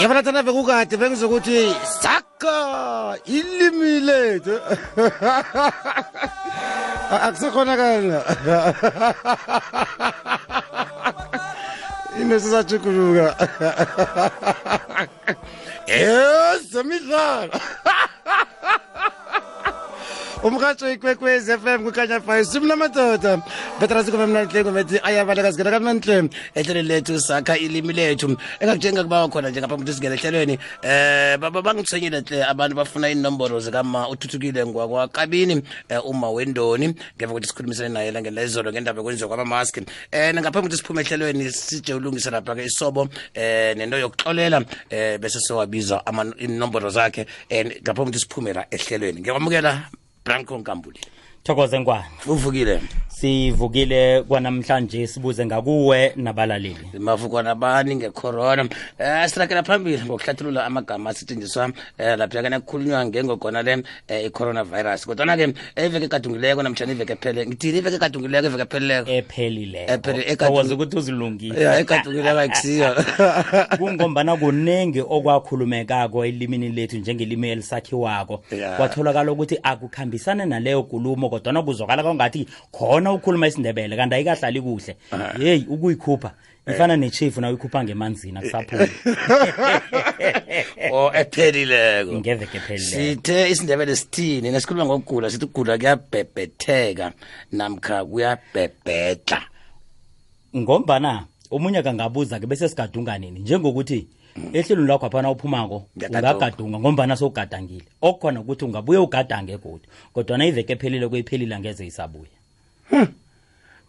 yabona thana bekukade bengizokuthi saka ilimi lethu. Akusekhonakala. Into sisajuguluka ezemidlalo umrhatsho ikwekwezi fm kukhanya fa isumi namadoda. Betrasikove mnantle ngomethi ayabaleka singena kamnantle ehlelweni lethu sakha ilimi lethu. Engakujenga kubawa khona nje ngaphambi ukuthi singene ehlelweni. Um baba bangithwenyile hle abantu bafuna inomboro zikama uthuthukile ngwakwakabini um uma wendoni. Ngeva ukuthi sikhulumisane naye langelezolo ngendaba yokwenziwa kwamamaski um ngaphambi ukuthi siphume ehlelweni sije ulungise lapha-ke isobo um nento yokuxolela um bese sowabiza inomboro zakhe. Um ngaphambi ukuthi siphume la ehlelweni. Ngiyakwamukela plan con Camburi. Thokoze ngwane uvukile. Sivukile kwanamhlanje sibuze ngakuwe nabalaleli. Mavukwana nabani ngecorona? Eh sirakela phambili ngokuhlathulula amagama asetshenziswa eh lapha kana kukhulunywa ngengogona le eh, i-coronavirus. Kodwana ke iveke ekadungileko namtshana iveke ephele ngithini iveke ekadungileko iveke ephelileko? Ephelileko Ephele- ekadu- thokoze ukuthi uzilungile. Ekadungileko ayikusiyo kungombana kuningi okwakhulumekako elimini lethu njengelimi elisakhiwako. Kwatholakala ukuthi akukhambisane naleyo kulumo kodwana kuzwakala kwangathi khona ukhuluma isindebele kanti ayikahlali kuhle. Yeyi ukuyikhupha ifana nechief na uyikhupha ngemanzini akusaphumi o ephelileko. Ngeveke ephelileko. Sithe isindebele sithini? Nesikhuluma ngokugula sithi ukugula kuyabhebhetheka namkha kuyabhebhedla ngombana omunye kangabuza-ke bese sigadunga nini njengokuthi ehlelweni lakho aphana uphumako ungagadunga ngombana sowugadangile. Okukhona ukuthi ungabuye ugadange kodwa kodwana iveke ephelile kuyiphelile angeze isabuya 0891207667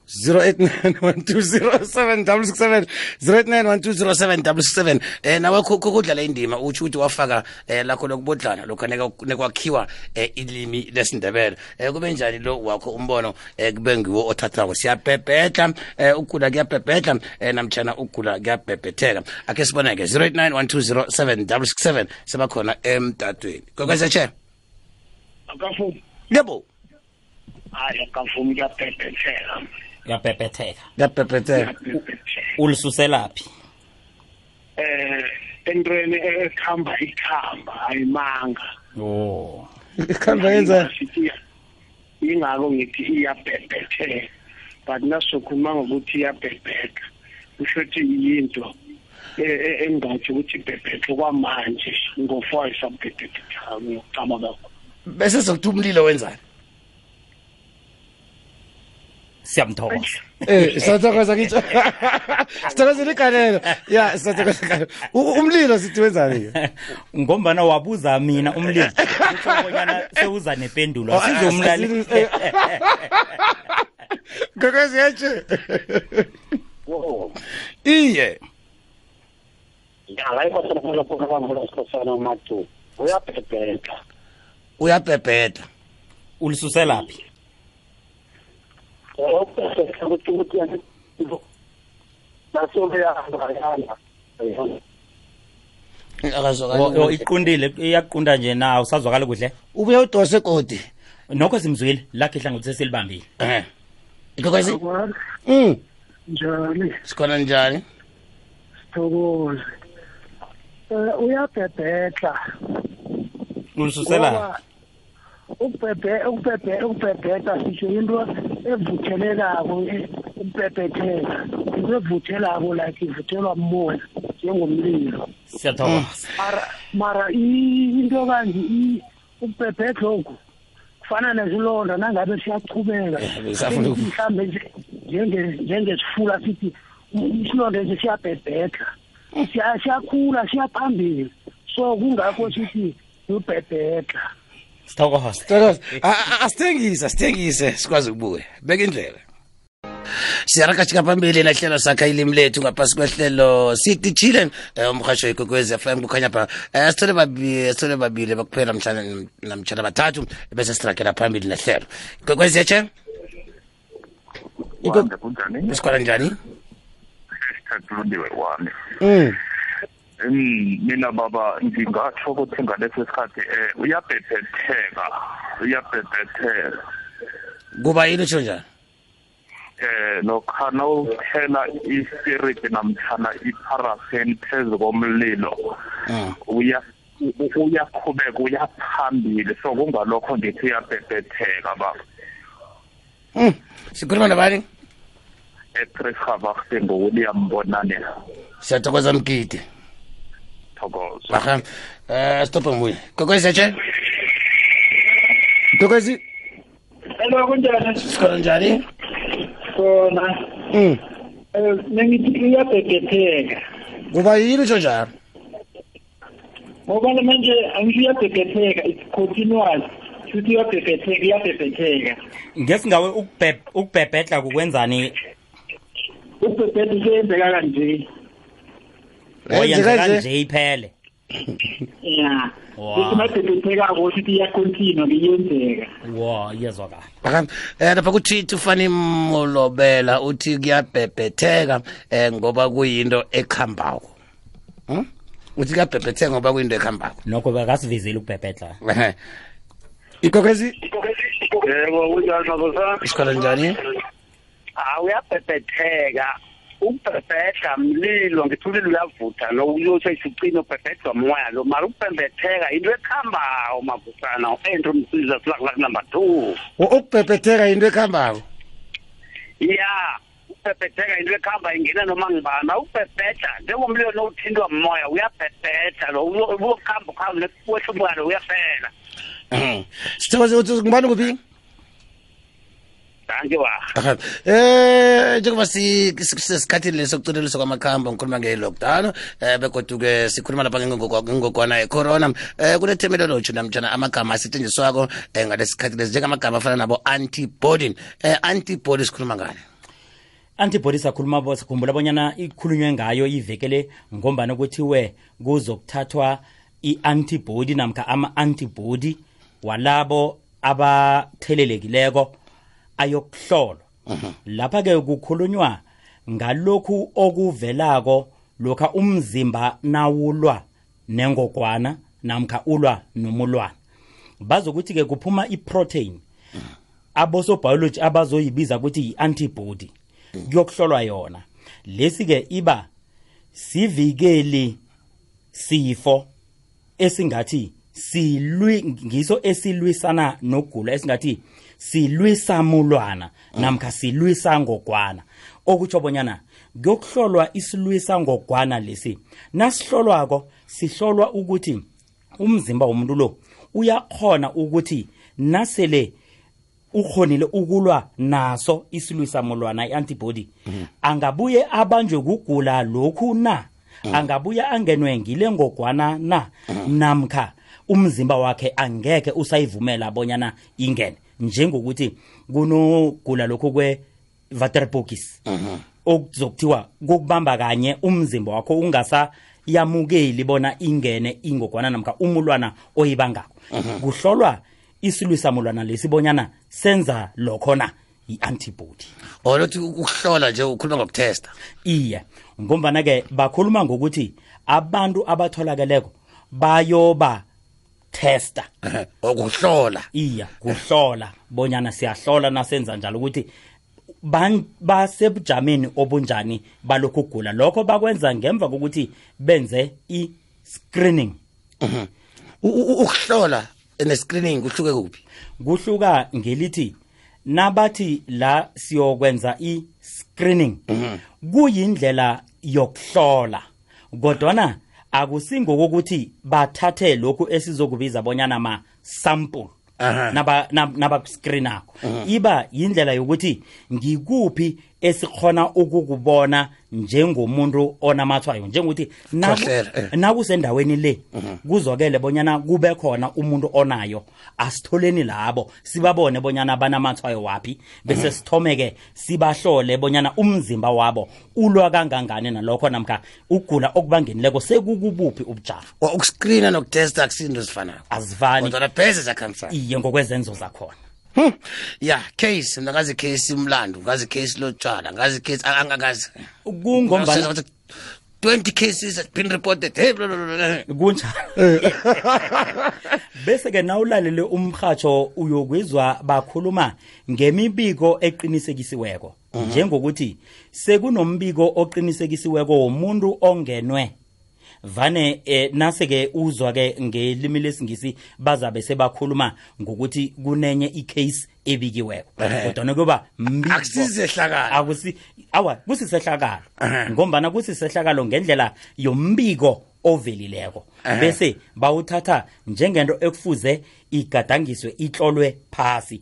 0891207667 eh nawe kudlala indima utsho ukuthi wafaka eh lakho lokubodlana lokho nekwakhiwa eh ilimi lesindebele. Eh kube njani lo wakho umbono eh kube ngiwo othathako? Siyabhebhedla eh ukugula kuyabhebhedla eh namtshana ukugula kuyabhebhetheka. Akhe siboneke 0891207667 sebakhona emtatweni. Kwekwesetshe akafuni. Yebo. Hayi akavumi kuyabhebhetheka uyabhebhetheka kuyabhebhetheka kuyabhebhetheka ulisuselaphi? Eh entweni ekuhamba ikhamba ayimanga. O ikhamba yenza Sithi, ingako ngithi iyabhebhetheka. But nasokhuluma ngokuthi iyabhebheka kusho ukuthi yinto e- e- engathi ukuthi ibhebhethe kwamanje ngo-four isabhebhetheka ngiyocabanga bese sokuthi umlilo wenzani? siyamthokoza eh sathokoza ngitsho sithokozela igalelo. Ya sathokoza umlilo sithi wenzani ke ngombana wabuza mina umlilo. Utho sewuza nependulo asizomlali gokozi yetshe iye. Uyabhebhedla uyabhebhedla ulisusela phi ukuthi ukuthi nasobe yahamba yahamba O- o, Akazwakali. iqundile iyaqunda nje na usazwakala kuhle Ubuye udose godi. nokho simzwile lakhe hlangothi sesilibambile Eh. Gogezi. Mm. njani Sikhona njani? sithokoze um uyabhebhedla ulisuselaphi ukubhebhe ukubhebhe ukubhebheda sisho into evuthelelako e- ukubhebhetheka into evuthelako like ivuthelwa moya njengomlilo. Siyathokoza. Mara mara i- into kanje i- ukubhebhedla lokhu kufana nezilonda nangabe siyachubeka Eh, besafuna uku- mhlawumbe nje- njenge- njengesifula sithi "Mm, isilonda esi siyabhebhedla Siya- siyakhula siyaphambili. So kungakho sithi ubhebhedla A- a- Asithengise, asithengise sikwazi ukubuya. Beka indlela. siyarakashika phambili nahlelo sakha ilimi lethu ngaphasi kwehlelo sithi umrhasho umhasho ikwekwezi FM kukhanya pha eh, sithole babili sithole babili bakuphela mhlana namtshana bathathu bese sirakela phambili nehlelo. Ikwekwezi yeche wande kunjani? Sikhona njani? Wami mina baba ngingatsho ukuthi ngaleso sikhathi eh uyabhebhetheka uyabhebhetheka. Kuba yini utsho njani eh lokha nawuthela i-spirit namtshana i-paraffin phezu komlilo Mm. uya u- uyaqhubeka uyaphambili. So kungalokho ngithi uyabhebhetheka baba. Mm. sikhuluma nabani? Echris havagte ngowilliam bonane siyathokoza mgidi. Thokoza aha um stophe nguye kokwezi yatshe kokwezi hello kunjani sikhona njani khona Mm. um nengithi iyabhebhetheka kuba yini utsho njalo ngoba manje angisho iyabhebhetheka it's continuous futhi iyabhebhetheka iyabhebhetheka ngesingawe ukubhe- ukubhebhedla kukwenzani ukubhebhetha seyenzeka kanje oyenzeka nje iphele. Ya. Wow. futhi mabhebhethekako futhi iyacontinua iyenzeka wo iyezwakala um lapha kuthithi ufane molobela uthi kuyabhebhetheka um ngoba kuyinto ekhambako. Hmm? uthi kuyabhebhetheka ngoba kuyinto ekhambako. Nokho bekasivezile ukubhebhedla. Ehe. ikokwezi yebo kunjani makosana sikhona njani? Hawu uyabhebhetheka. Ukubhebhedla mlilo ngithi ulilo uyavutha nokuyothi isucina ubhebhedlwa moya lo mara ukubhebhetheka into ekhambayo makosana ento msiza flaklak number two. U- ukubhebhetheka yinto ekhambako? Ya ukubhebhetheka into ekhamba ingena noma ngibana ukubhebhedla njengomlilo nowuthintwa moya uyabhebhedla lo uyokuhamba ukhamba nekwehla umoya uyafela Mhm. sithokoze uthi ngubani kuphi? Danke wa Aha. Eh njengoba si- si- sisesikhathini leso sokucineliswa kwamakhambo ngikhuluma nge-lockdown eh begoduke sikhuluma lapha ngengogwa- ngengogwana ye-corona. Eh kune-terminology namtshana amagama asetshenziswako um ngalesi sikhathi lesi njengamagama afana nabo antibody um antibody sikhuluma ngani? Antibody sakhuluma sikhumbula bonyana ikhulunywe ngayo ivekele ngombana kuthiwe kuzokuthathwa i-antibody namkha ama-antibody walabo abathelelekileko ayokuhlolwa lapha-ke kukhulunywa ngalokhu okuvelako lokha umzimba nawulwa nengogwana namkha ulwa nomulwana. Bazokuthi-ke kuphuma iprotein abosobiology abazoyibiza ukuthi yi-antibody kuyokuhlolwa yona. Lesi-ke iba sivikeli sifo esingathi silwi ngiso esilwisana nokugula esingathi silwisamulwana namkha silwisangogwana. Okutsho bonyana kuyokuhlolwa isilwisa ngogwana lesi. Nasihlolwako sihlolwa ukuthi umzimba womuntu lo uyakhona ukuthi nasele ukhonile ukulwa naso isilwisamulwana i-antibody angabuye abanjwe kugula lokhu na? Angabuye angenwe ngile ngogwana na? Namkha umzimba wakhe angeke usayivumela bonyana ingene. Njengokuthi kunogula lokhu kwe-vaterbokis okuzokuthiwa kokubamba kanye umzimba wakho ungasayamukeli bona ingene ingogwana namkha umulwana oyibangako. Kuhlolwa isilwisamulwana lesibonyana senza lokho na i-antibody. Olothi ukuhlola nje ukhuluma ngokutesta. Iye ngombana-ke bakhuluma ngokuthi abantu abatholakeleko bayoba testa Ehe. ukuhlola iya kuhlola. Bonyana siyahlola nasenza njalo ukuthi basebujameni obunjani balokhu kugula lokho bakwenza ngemva kokuthi benze i-screening. Ukuhlola ne-screening kuhluke kuphi? Kuhluka ngelithi nabathi la siyokwenza i-screening kuyindlela yokuhlola. Kodwana akusingokokuthi bathathe lokhu esizokubiza bonyana ma-sample Aha. naba nab- nabakuskrinako iba yindlela yokuthi ngikuphi esikhona ukukubona njengomuntu onamathwayo njengokuthi eh. nakusendaweni le kuzokele bonyana kube khona umuntu onayo. Asitholeni labo sibabone bonyana banamathwayo waphi bese sithomeke sibahlole bonyana umzimba wabo ulwa kangangani nalokho namkha ukugula okubangenileko sekukubuphi ubujamo. Wa- ukuscreena nokutesta akusinto ezifanayo azifani. Kodwa pheze iye ngokwezenzo zakhona Hmm. ya case ngazi case imlando ngazi case lotshwala ngazi case a- angakazi kungombana 20 cases have been reported. Hey blah. kunjalo. Bese-ke nawulalele umrhatsho uyokwizwa bakhuluma ngemibiko eqinisekisiweko. Njengokuthi sekunombiko oqinisekisiweko womuntu ongenwe. Vane eh, nase-ke uzwa-ke ngelimi lesingisi bazabe sebakhuluma ngokuthi kunenye icase ebikiweko. Kodwana kuyoba mbiko akusizehlakalo akusi awa kusisehlakalo. Ngombana kusisehlakalo ngendlela yombiko ovelileko. Bese bawuthatha njengento ekufuze igadangiswe itlolwe phasi.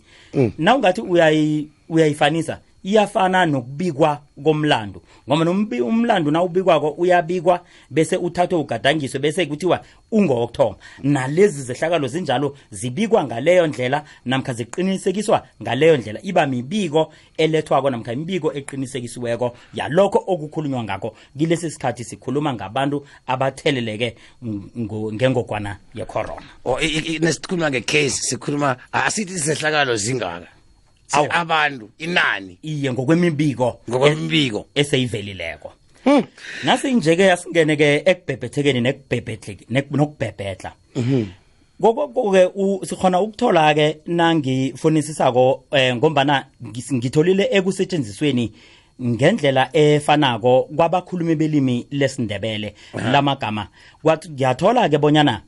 Nawungathi uyayi- uyayifanisa iyafana nokubikwa komlando ngoba umlando nawubikwako uyabikwa bese uthathwe ugadangiswe bese kuthiwa ungowokuthoma nalezi zehlakalo zinjalo zibikwa ngaleyo ndlela namkha ziqinisekiswa ngaleyo ndlela. Iba mibiko elethwako namkha imibiko eqinisekisiweko yalokho okukhulunywa ngakho. Kilesi sikhathi sikhuluma ngabantu abatheleleke ngengogwana yecorona. I- nesikhuluma ngecase sikhuluma asithi zehlakalo zingaka. Abantu inani. Iye ngokwemibiko ngokwembiko eseyivelileko. Nasinjeke asingene-ke ekubhebhethekeni nekubhebhetle- nek- nokubhebhedla. Kokoke sikhona ukuthola-ke nangifunisisako um ngombana ngitholile ekusetshenzisweni ngendlela efanako kwabakhulumi belimi lesindebele lamagama. Kwathi ngiyathola-ke bonyana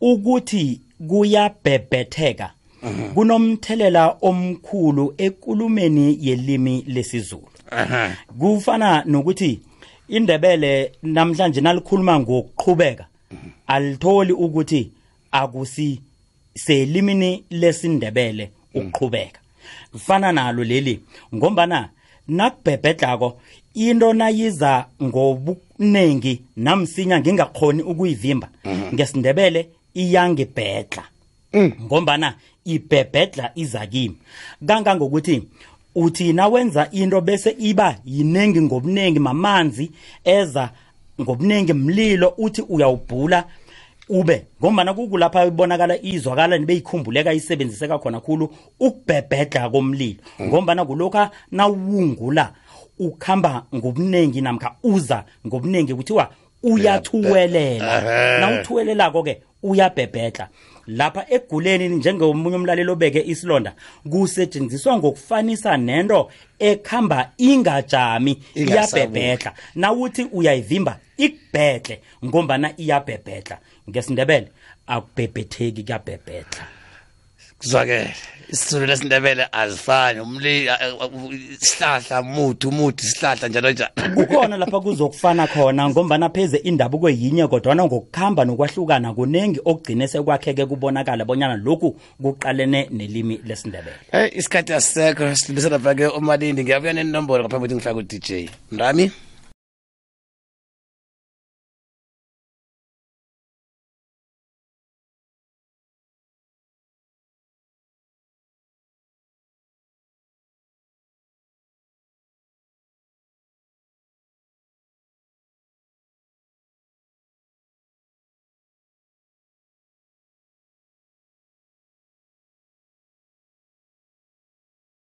ukuthi kuyabhebhetheka kunomthelela omkhulu ekulumeni yelimi lesizulu. Kufana nokuthi indebele namhlanje nalikhuluma ngokuqhubeka alitholi ukuthi akusi selimini lesindebele ukuqhubeka. Kufana nalo leli ngombana nakubhebhedlako into nayiza ngobuningi namsinya ngingakhoni ukuyivimba. Ngesindebele iyangibhedla. Ngombana ibhebhedla iza kimi kangangokuthi uthi nawenza into bese iba yinengi ngobuningi mamanzi eza ngobuningi mlilo uthi uyawubhula ube ngombana kukulapha ibonakala izwakala nibeyikhumbuleka isebenziseka khona khulu ukubhebhedla komlilo. Ngombana kulokha nawungula ukhamba ngobuningi namkha uza ngobuningi kuthiwa uyathuwelela. Nawuthuwelelako-ke uyabhebhedla lapha eguleni njengomunye umlaleli obeke isilonda kusetshenziswa ngokufanisa nento ekhamba ingajami iyabhebhedla. Nawuthi uyayivimba ikubhedle ngombana iyabhebhedla. Ngesindebele akubhebhetheki kuyabhebhedla kuzwakele isizulu sindebele azifani. Umli sihlahla muthi umuthi sihlahla njalo njalo kukhona lapha kuzokufana khona ngombana pheze indabuko yinye kodwana ngokuhamba nokwahlukana kunengi okugcine sekwakheke kubonakala bonyana lokhu kuqalene nelimi lesindebele hey isikhathi asisekho silibisela lapha-ke umalindi. Ngiyabuya nenombolo ngaphambi kokuthi ngifake u-dj mrami